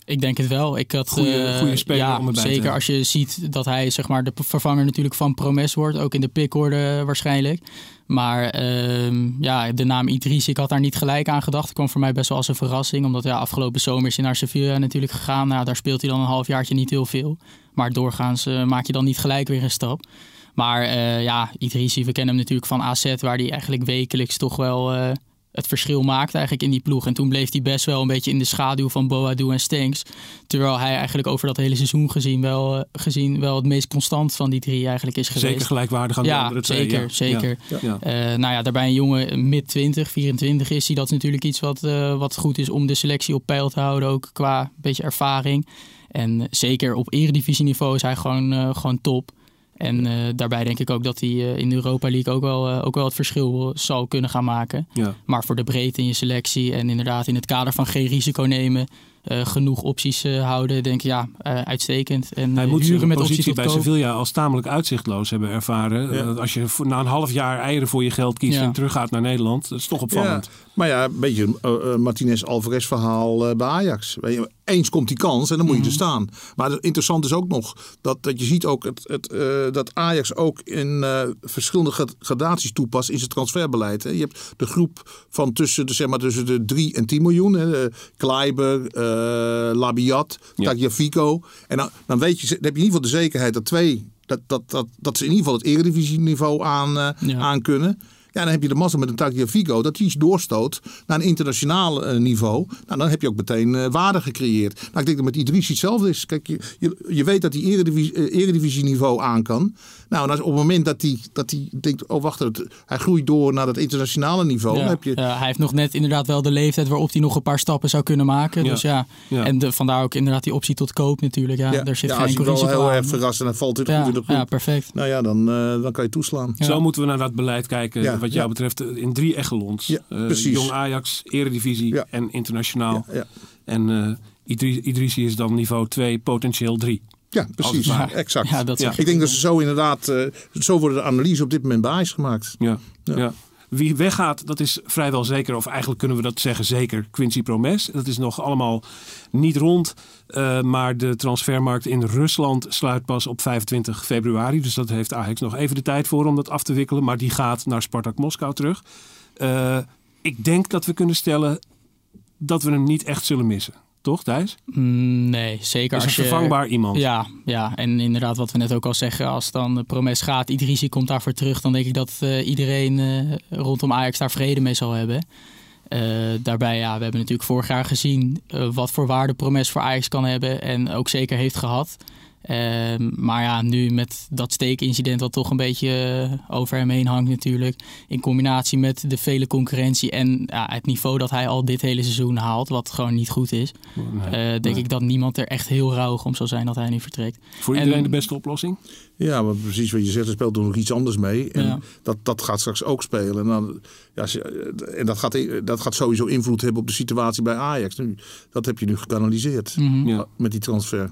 Ik denk het wel. Ik had, Goeie- eh, goeie speler ja, om erbij te Zeker hebben. als je ziet dat hij zeg maar, de vervanger natuurlijk van Promes wordt. Ook in de pickorde waarschijnlijk. Maar ehm, ja, de naam Idris, ik had daar niet gelijk aan gedacht. Het kwam voor mij best wel als een verrassing. Omdat ja, afgelopen zomer is hij naar Sevilla natuurlijk gegaan. Nou, daar speelt hij dan een halfjaartje niet heel veel. Maar doorgaans eh, maak je dan niet gelijk weer een stap. Maar eh, ja, Idrissi, we kennen hem natuurlijk van AZ, waar hij eigenlijk wekelijks toch wel eh, het verschil maakt eigenlijk in die ploeg. En toen bleef hij best wel een beetje in de schaduw van Boadu en Stenks. Terwijl hij eigenlijk over dat hele seizoen gezien wel, eh, gezien wel het meest constant van die drie eigenlijk is geweest. Zeker gelijkwaardig aan de Ja, andere twee. zeker, ja. zeker. Ja. Ja. Eh, nou ja, daarbij een jongen mid 20, 24 is hij. Dat is natuurlijk iets wat, eh, wat goed is om de selectie op peil te houden. Ook qua een beetje ervaring. En zeker op eredivisieniveau is hij gewoon, eh, gewoon top. En eh, daarbij denk ik ook dat hij eh, in de Europa League ook wel, eh, ook wel het verschil zal kunnen gaan maken. Ja. Maar voor de breedte in je selectie en inderdaad in het kader van geen risico nemen, eh, genoeg opties eh, houden, denk ik ja, eh, uitstekend. En Hij moet zijn met positie bij. Sevilla als tamelijk uitzichtloos hebben ervaren. Ja. Als je voor- na een half jaar eieren voor je geld kiest Ja. en teruggaat naar Nederland, dat is toch opvallend. Ja, maar ja, een beetje een uh, Martinez Alvarez verhaal eh, bij Ajax. Eens komt die kans en dan moet je er staan. Maar interessant is ook nog dat, dat je ziet ook het, het, eh, dat Ajax ook in eh, verschillende grad- gradaties toepast in zijn transferbeleid. Hè. Je hebt de groep van tussen de, zeg maar, tussen de 3 en 10 miljoen. Hè. Eh, Kleiber, eh, Labiat, Ja. Tagliafico. En dan, dan, weet je, dan heb je in ieder geval de zekerheid dat twee... Dat, dat, dat, dat ze in ieder geval het eredivisieniveau aan, Ja. aan kunnen. Ja, dan heb je de massa met een Tagliafico dat die doorstoot naar een internationaal eh, niveau. Nou, dan heb je ook meteen eh, waarde gecreëerd. Nou, ik denk dat met Idris hetzelfde is. Kijk, je, je, je weet dat hij eredivisie, eh, eredivisieniveau aan kan. Nou, en als, op het moment dat hij dat die denkt, oh wacht, het- hij groeit door naar het internationale niveau. Ja, Dan heb je, ja, hij heeft nog net inderdaad wel de leeftijd waarop hij nog een paar stappen zou kunnen maken. Ja. Dus ja, Ja. en de, vandaar ook inderdaad die optie tot koop natuurlijk. Ja, ja, daar zit ja, geen als je wel heel aan. erg verrast en dan valt hij ja, goed in de groep. ja, perfect. Nou ja, dan, eh, dan kan je toeslaan. Ja. Zo moeten we naar dat beleid kijken, Ja, wat jou ja. betreft, eh, in drie echelons. Ja, Eh, precies. Jong Ajax, Eredivisie Ja. en internationaal. Ja, ja. En eh Idri- Idrissi is dan niveau 2, potentieel 3. Ja, precies. Exact. Ja, dat Ja. zeg je Ik denk dat ze zo inderdaad, eh, zo worden de analyse op dit moment bij Ajax gemaakt. Ja. Ja. Ja. Wie weggaat, dat is vrijwel zeker, of eigenlijk kunnen we dat zeggen zeker, Quincy Promes. Dat is nog allemaal niet rond, eh, maar de transfermarkt in Rusland sluit pas op 25 februari. Dus dat heeft Ajax nog even de tijd voor om dat af te wikkelen. Maar die gaat naar Spartak Moskou terug. Eh, ik denk dat we kunnen stellen dat we hem niet echt zullen missen. Toch, Thijs? Mm, nee, zeker als een je... vervangbaar iemand. Ja, ja, en inderdaad wat we net ook al zeggen, als dan de Promes gaat, Idrissi komt daarvoor terug, dan denk ik dat eh, iedereen eh, rondom Ajax daar vrede mee zal hebben. Eh, daarbij, ja, we hebben natuurlijk vorig jaar gezien wat voor waarde Promes voor Ajax kan hebben en ook zeker heeft gehad. Ehm, maar ja, nu met dat steekincident wat toch een beetje eh, over hem heen hangt natuurlijk. In combinatie met de vele concurrentie en ja, het niveau dat hij al dit hele seizoen haalt, wat gewoon niet goed is. Nee. Eh, denk Nee. ik dat niemand er echt heel rauwig om zal zijn dat hij nu vertrekt. Voor en- iedereen de beste oplossing? Ja, maar precies wat je zegt, er speelt er nog iets anders mee. En Ja. dat, dat gaat straks ook spelen. En, dan, ja, en dat, gaat, dat gaat sowieso invloed hebben op de situatie bij Ajax. Nu, dat heb je nu gekanaliseerd Mhm. Ja. met die transfer.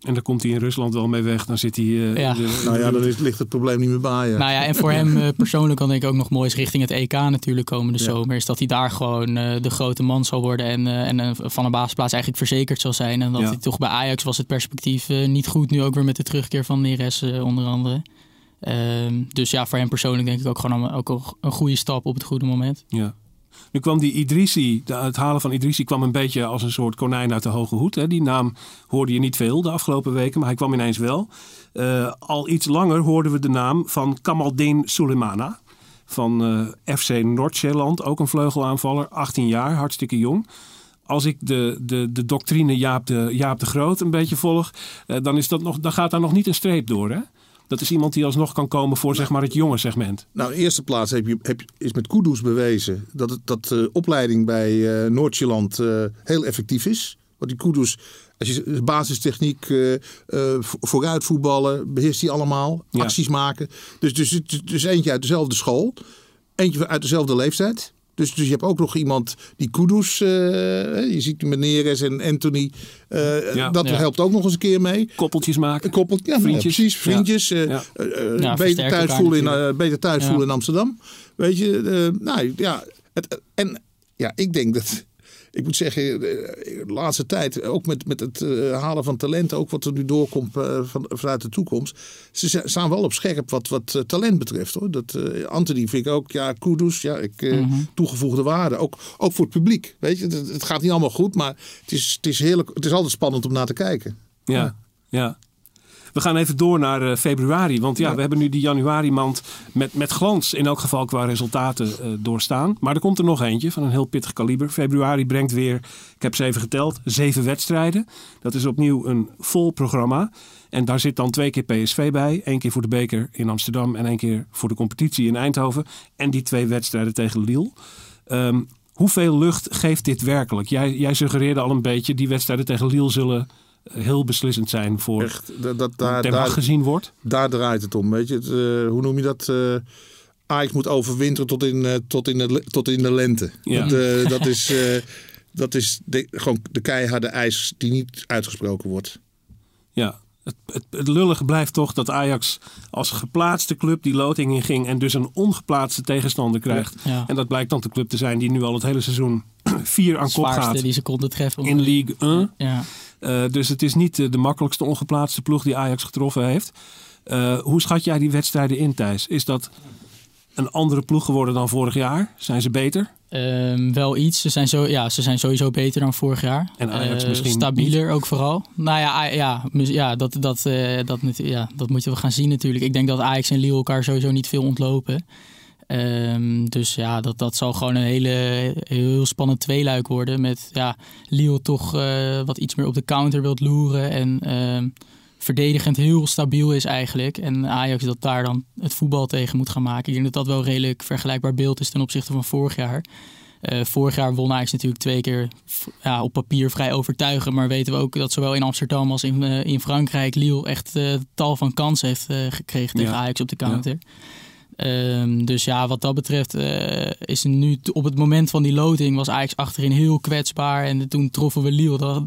En dan komt hij in Rusland wel mee weg. Dan zit hij... eh, Ja. de- *laughs* Nou ja, dan is- ligt het probleem niet meer bij. Nou ja, en voor hem *laughs* eh, persoonlijk kan denk ik ook nog mooi is richting het EK natuurlijk komende Ja. zomer. Is dat hij daar gewoon eh, de grote man zal worden en, eh, en van een basisplaats eigenlijk verzekerd zal zijn. En dat Ja. hij toch bij Ajax was het perspectief niet goed. Nu ook weer met de terugkeer van Neres eh, onder andere. Ehm, dus ja, voor hem persoonlijk denk ik ook gewoon een, ook een- een goede stap op het goede moment. Ja. Nu kwam die Idrissi, de- het halen van Idrissi kwam een beetje als een soort konijn uit de hoge hoed. Hè. Die naam hoorde je niet veel de afgelopen weken, maar hij kwam ineens wel. Eh, al iets langer hoorden we de naam van Kamaldeen Sulemana. Van eh, FC Noord-Zeeland, ook een vleugelaanvaller, 18 jaar, hartstikke jong. Als ik de, de, de doctrine Jaap de, Jaap de Groot een beetje volg, eh, dan, is dat nog, dan gaat daar nog niet een streep door. Hè? Dat is iemand die alsnog kan komen voor zeg maar, het jonge segment. Nou, in eerste plaats heb je, heb, is met Kudus bewezen dat, het, dat de opleiding bij eh eh, heel effectief is. Want die Kudus, als je basistechniek, eh eh, vo- vooruit voetballen, beheerst hij allemaal. Ja. Acties maken. Dus, dus dus eentje uit dezelfde school. Eentje uit dezelfde leeftijd. Dus, dus je hebt ook nog iemand die Kudus, eh, je ziet met Neres en Anthony. eh, Ja. dat Ja. helpt ook nog eens een keer mee. Koppeltjes maken. Een koppel, ja, Vriendjes. precies. Ja. Vriendjes. eh, Ja. eh, eh, Ja, beter thuis voelen, in, eh, beter thuis Ja. voelen in Amsterdam. Weet je, eh, nou ja. Het, en ja, ik denk dat. Ik moet zeggen, eh, de laatste tijd, ook met, met het eh, halen van talent, ook wat er nu doorkomt eh, van, vanuit de toekomst. Ze staan wel op scherp wat, wat talent betreft. Hoor. Dat, eh, Anthony vind ik ook, ja, kudos, ja, ik, eh, Mhm. toegevoegde waarde. Ook, ook voor het publiek. Weet je, het, het gaat niet allemaal goed, maar het is, het is heerlijk. Het is altijd spannend om naar te kijken. Ja, ja. We gaan even door naar eh, februari. Want ja, we hebben nu die januari-mand met, met glans in elk geval qua resultaten eh, doorstaan. Maar er komt er nog eentje van een heel pittig kaliber. Februari brengt weer, ik heb ze even geteld, zeven wedstrijden. Dat is opnieuw een vol programma. En daar zit dan twee keer PSV bij. Eén keer voor de beker in Amsterdam en één keer voor de competitie in Eindhoven. En die twee wedstrijden tegen Lille. Ehm, hoeveel lucht geeft dit werkelijk? Jij, jij suggereerde al een beetje, die wedstrijden tegen Lille zullen heel beslissend zijn voor Echt, dat, dat, daar, daar, gezien wordt. daar draait het om. Weet je, het, eh, hoe noem je dat? eh Ajax moet overwinteren tot in, eh, tot in, de, tot in de lente. Ja. Dat, eh, *laughs* dat is, eh, dat is de, gewoon de keiharde ijs die niet uitgesproken wordt. Ja. Het, het, het lullige blijft toch dat Ajax als geplaatste club die loting in ging en dus een ongeplaatste tegenstander krijgt. Ja. En dat blijkt dan de club te zijn die nu al het hele seizoen *clears throat* vier aan kop gaat die ze konden treffen. in League 1. Ja. Eh, dus het is niet eh, de makkelijkste ongeplaatste ploeg die Ajax getroffen heeft. Eh, hoe schat jij die wedstrijden in, Thijs? Is dat een andere ploeg geworden dan vorig jaar? Zijn ze beter? Ehm, wel iets. Ze zijn, zo, ja, ze zijn sowieso beter dan vorig jaar. En Ajax misschien Stabieler ook vooral. Nou ja, ja, ja, dat, dat, dat, ja, dat moeten we gaan zien natuurlijk. Ik denk dat Ajax en Lille elkaar sowieso niet veel ontlopen. Ehm, dus ja, dat, dat zal gewoon een hele, heel spannend tweeluik worden. Met ja, Lille toch eh, wat iets meer op de counter wilt loeren. En ehm, verdedigend heel stabiel is eigenlijk. En Ajax dat daar dan het voetbal tegen moet gaan maken. Ik denk dat dat wel redelijk vergelijkbaar beeld is ten opzichte van vorig jaar. Eh, vorig jaar won Ajax natuurlijk twee keer ja, op papier vrij overtuigend. Maar weten we ook dat zowel in Amsterdam als in, eh, in Frankrijk Lille echt tal van kansen heeft gekregen tegen Ja. Ajax op de counter. Ehm, dus ja, wat dat betreft eh, is nu op het moment van die loting was Ajax achterin heel kwetsbaar. En toen troffen we Lille. Dat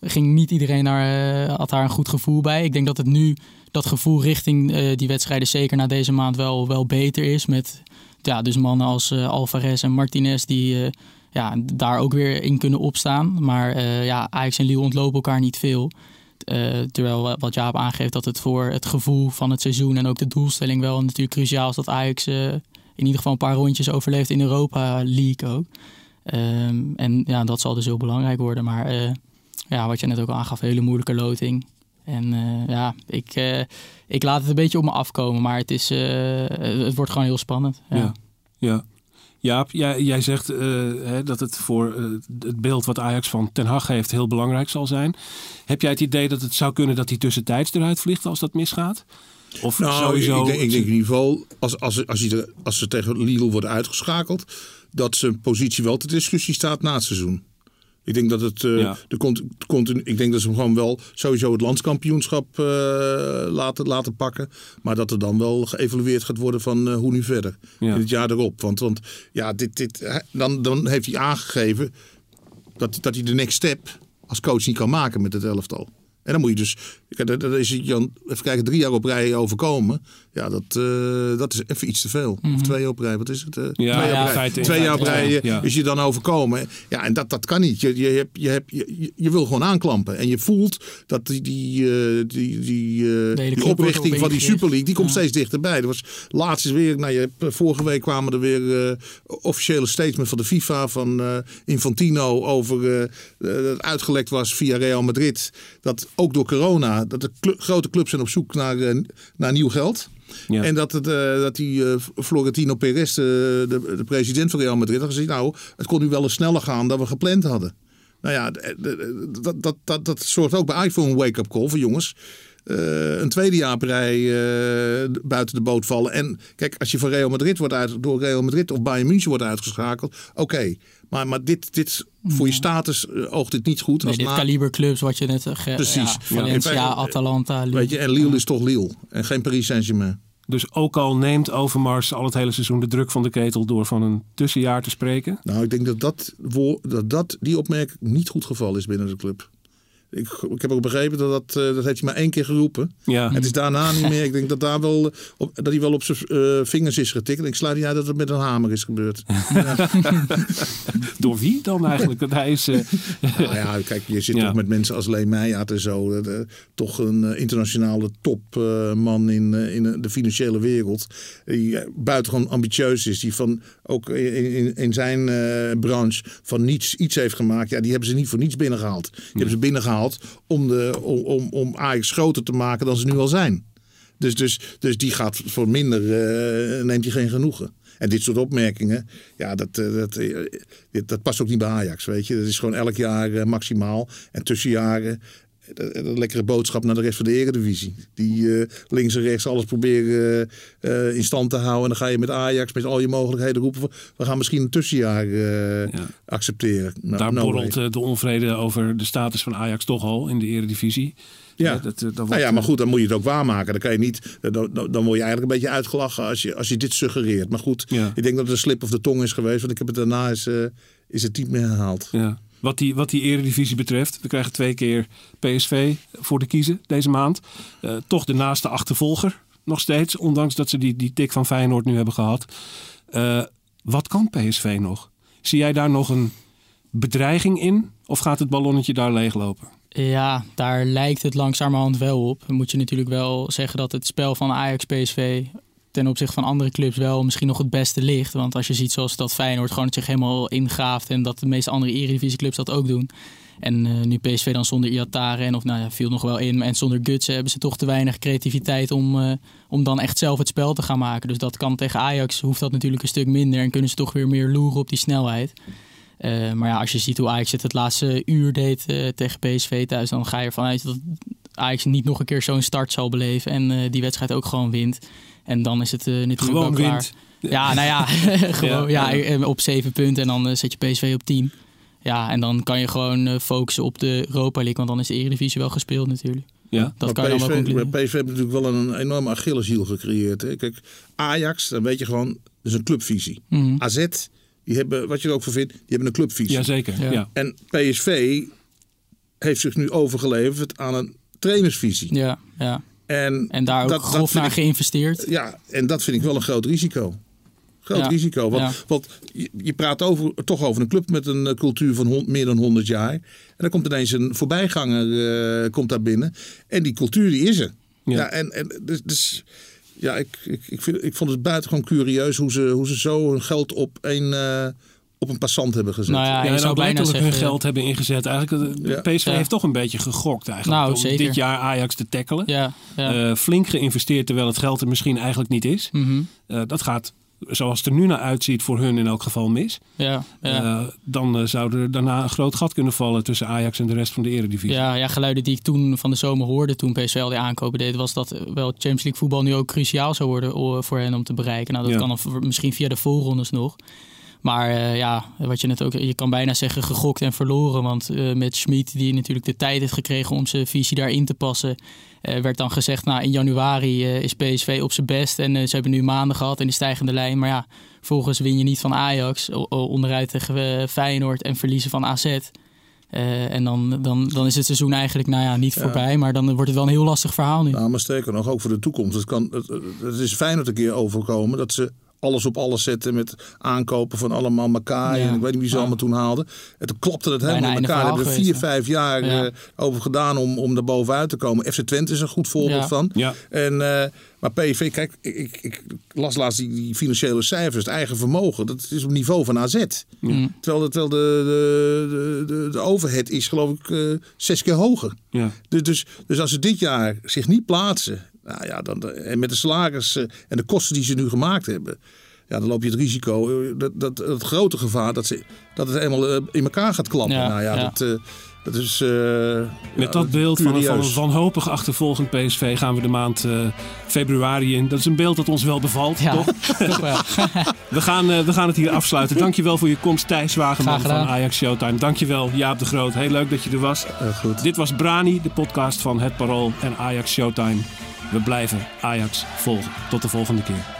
ging niet iedereen daar, eh, had daar een goed gevoel bij. Ik denk dat het nu dat gevoel richting eh, die wedstrijden zeker na deze maand wel, wel beter is. Met ja, dus mannen als Alvarez en Martinez die ja, daar ook weer in kunnen opstaan. Maar ja, Ajax en Lille ontlopen elkaar niet veel. Eh, terwijl wat Jaap aangeeft dat het voor het gevoel van het seizoen en ook de doelstelling wel natuurlijk cruciaal is dat Ajax eh, in ieder geval een paar rondjes overleeft in Europa League ook. Ehm, en ja, dat zal dus heel belangrijk worden. Maar eh, ja, wat je net ook al aangaf, hele moeilijke loting. En ja, ik, ik laat het een beetje op me afkomen, maar het, is, het wordt gewoon heel spannend. Ja. ja. Jaap, jij, jij zegt eh, hè, dat het voor eh, het beeld wat Ajax van Ten Hag heeft heel belangrijk zal zijn. Heb jij het idee dat het zou kunnen dat hij tussentijds eruit vliegt als dat misgaat? Of Nou, sowieso... ik, denk, ik denk in ieder geval, als, als, als, je als ze tegen Lille worden uitgeschakeld, dat zijn positie wel ter discussie staat na het seizoen. Ik denk dat het. eh, Ja. de cont- continu, ik denk dat ze hem gewoon wel sowieso het landskampioenschap eh, laten, laten pakken. Maar dat er dan wel geëvalueerd gaat worden van eh, hoe nu verder. Ja. In het jaar erop. Want, want ja, dit, dit, dan, dan heeft hij aangegeven dat, dat hij de next step als coach niet kan maken met het elftal. En dan moet je dus, dat- dat is Jan, even kijken, drie jaar op rij overkomen. Ja, dat, eh, dat is even iets te veel. Of twee jaar op rij, wat is het? eh, twee ja, jaar op rij, twee jaar op feite, rij ja. eh, Ja. is je dan overkomen. Ja, en dat, dat kan niet. Je, je, hebt, je, hebt, je, je wil gewoon aanklampen. En je voelt dat die, die, die, die, die oprichting op van die. Super League, die komt steeds dichterbij. Er was laatst is weer, nou, je hebt, vorige week kwamen er weer officiële statements van de FIFA, van Infantino, over dat het uitgelekt was via Real Madrid. Dat ook door corona, dat de grote clubs zijn op zoek naar, naar nieuw geld. Ja. En dat, het, eh, dat die eh, Florentino Perez, eh, de, de president van Real Madrid, had gezegd: Nou, het kon nu wel eens sneller gaan dan we gepland hadden. Nou ja, dat, dat, dat, dat zorgt ook bij voor een wake-up call van jongens. Een tweede jaar op rij eh, buiten de boot vallen. En kijk, als je voor Real Madrid wordt uit, door Real Madrid of Bayern München wordt uitgeschakeld, oké. Maar, maar dit, dit, voor je status uh, oogt dit niet goed. Nee, als dit na- kaliber clubs wat je net... uh, ge- Precies. Ja. Valencia, Ja. Atalanta, Lille. Weet je, en Lille is toch Lille. En geen Paris Saint-Germain. Dus ook al neemt Overmars al het hele seizoen de druk van de ketel door van een tussenjaar te spreken. Nou, ik denk dat, dat, dat, dat die opmerking niet goed geval is binnen de club. Ik, ik heb ook begrepen dat dat, eh, dat heeft hij maar één keer geroepen. Ja. Het is daarna niet meer. Ik denk dat, daar wel, op, dat hij wel op zijn eh, vingers is getikt. En ik sluit niet uit dat het met een hamer is gebeurd. *laughs* Door wie dan eigenlijk? Want hij is. eh, *laughs* nou ja, kijk, je zit Ja. toch met mensen als Leen Meijaard en zo. eh, de- toch een eh, internationale topman in, eh, in de financiële wereld. Die eh, buitengewoon ambitieus is. Die van, ook in, in, in zijn eh, branche van niets iets heeft gemaakt. Ja, die hebben ze niet voor niets binnengehaald. Die hebben ze binnengehaald om, de, om, om, om Ajax groter te maken dan ze nu al zijn. Dus, dus, dus die gaat voor minder, eh, neemt hij geen genoegen. En dit soort opmerkingen, ja, dat, eh, dat, eh, dit- dat past ook niet bij Ajax, weet je. Dat is gewoon elk jaar maximaal. En tussenjaren, een lekkere boodschap naar de rest van de eredivisie. Die eh, links en rechts alles proberen eh, in stand te houden. En dan ga je met Ajax met al je mogelijkheden roepen. We gaan misschien een tussenjaar eh, Ja. accepteren. Nou, daar no borrelt de onvrede over de status van Ajax toch al in de Eredivisie. Ja. Eh, dat, dat wordt, Nou ja, maar goed, dan moet je het ook waarmaken. Dan, kan je niet, dan, dan, word je eigenlijk een beetje uitgelachen als je, als je dit suggereert. Maar goed, Ja. ik denk dat het een slip of de tong is geweest. Want ik heb het daarna is, is het niet meer herhaald. Ja. Wat die, wat die eredivisie betreft, we krijgen twee keer PSV voor de kiezen deze maand. Eh, toch de naaste achtervolger nog steeds, ondanks dat ze die, die tik van Feyenoord nu hebben gehad. Eh, wat kan PSV nog? Zie jij daar nog een bedreiging in? Of gaat het ballonnetje daar leeglopen? Ja, daar lijkt het langzamerhand wel op. Dan moet je natuurlijk wel zeggen dat het spel van Ajax-PSV ten opzichte van andere clubs wel misschien nog het beste ligt. Want als je ziet zoals dat Feyenoord gewoon zich helemaal ingaaft en dat de meeste andere Eredivisieclubs dat ook doen. En eh, nu PSV dan zonder Iatare en of nou ja, viel nog wel in. En zonder Gutsen hebben ze toch te weinig creativiteit om, eh, om dan echt zelf het spel te gaan maken. Dus dat kan tegen Ajax, hoeft dat natuurlijk een stuk minder. En kunnen ze toch weer meer loeren op die snelheid. Eh, maar ja, als je ziet hoe Ajax het het laatste uur deed tegen PSV thuis, dan ga je ervan uit dat Ajax niet nog een keer zo'n start zal beleven en eh, die wedstrijd ook gewoon wint. En dan is het eh, natuurlijk Gewoon wel klaar. Ja, nou ja, *laughs* gewoon, Ja, ja, ja. eh, op zeven punten en dan zet je PSV op 10. Ja, en dan kan je gewoon focussen op de Europa League, want dan is de Eredivisie wel gespeeld natuurlijk. Ja. Dat kan maar je dan wel PSV, maar PSV heeft natuurlijk wel een enorme Achilleshiel gecreëerd. Hè. Kijk, Ajax, dan weet je gewoon, dat is een clubvisie. Mhm. AZ, die hebben, wat je er ook van vindt, die hebben een clubvisie. Jazeker. Ja. Ja. En PSV heeft zich nu overgeleverd aan een trainersvisie. Ja, ja. En, En daar ook dat- grof naar ik- geïnvesteerd. Ja, en dat vind ik wel een groot risico. Groot Ja. risico. Want, Ja. want je, je praat over, toch over een club met een eh, cultuur van hon- meer dan 100 jaar. En dan komt ineens een voorbijganger eh, komt daar binnen. En die cultuur die is er. Ja. Ja. en, en dus, dus ja, ik, ik, ik, vind, ik vond het buitengewoon curieus hoe ze, hoe ze zo hun geld op een, eh, op een passant hebben gezet. Nou ja, Ja, je en zou bijna zeggen... hun geld hebben ingezet. Eigenlijk, eh, Ja. PSV Ja. heeft toch een beetje gegokt eigenlijk. Nou, om zeker. dit jaar Ajax te tackelen. Ja, ja. Eh, flink geïnvesteerd terwijl het geld er misschien eigenlijk niet is. Mhm. Eh, dat gaat, zoals het er nu naar uitziet, voor hun in elk geval mis. ja, ja. Eh, dan zou er daarna een groot gat kunnen vallen tussen Ajax en de rest van de eredivisie. Ja, ja, geluiden die ik toen van de zomer hoorde, toen PSV al die aankopen deed, was dat wel Champions League voetbal nu ook cruciaal zou worden voor hen om te bereiken. Nou, dat Ja. kan misschien via de voorrondes nog. Maar eh, ja, wat je net ook, je kan bijna zeggen gegokt en verloren. Want eh, met Schmid, die natuurlijk de tijd heeft gekregen om zijn visie daarin te passen, eh, werd dan gezegd, nou in januari is PSV op zijn best. En ze hebben nu maanden gehad in de stijgende lijn. Maar ja, volgens win je niet van Ajax, onderuit tegen Feyenoord en verliezen van AZ. En dan, dan, dan is het seizoen eigenlijk nou ja, niet voorbij, maar dan wordt het wel een heel lastig verhaal nu. Nou, maar sterker nog, ook voor de toekomst. Het, kan, het, het is fijn dat een keer overkomen dat ze alles op alles zetten met aankopen van allemaal Makai. Ja. En ik weet niet wie ze Ja. allemaal toen haalden. En toen klapte het helemaal in elkaar. Daar hebben we vier, vijf jaar Ja. eh, over gedaan om, om daar bovenuit te komen. FC Twente is een goed voorbeeld Ja. van. Ja. En, eh, maar PSV, kijk, ik, ik, ik las laatst die, die financiële cijfers, het eigen vermogen. Dat is op niveau van AZ. Mm. Terwijl, de, terwijl de, de, de, de overhead is geloof ik eh, zes keer hoger. Ja. Dus, dus, dus als ze dit jaar zich niet plaatsen, nou ja, dan, en met de salarissen en de kosten die ze nu gemaakt hebben, Ja, dan loop je het risico, eh, dat, dat, het grote gevaar, dat, ze, dat het eenmaal eh, in elkaar gaat klappen. Ja, nou ja, ja. Dat, eh, dat is... eh, Met ja, dat beeld van een, van een wanhopig achtervolgend PSV gaan we de maand eh, februari in. Dat is een beeld dat ons wel bevalt, Ja, toch? *laughs* toch wel. *laughs* We gaan, eh, we gaan het hier afsluiten. Dankjewel voor je komst, Thijs Wageman van. Ajax Showtime. Dankjewel, Jaap de Groot. Heel leuk dat je er was. Eh, goed. Dit was Brani, de podcast van Het Parool en Ajax Showtime. We blijven Ajax volgen. Tot de volgende keer.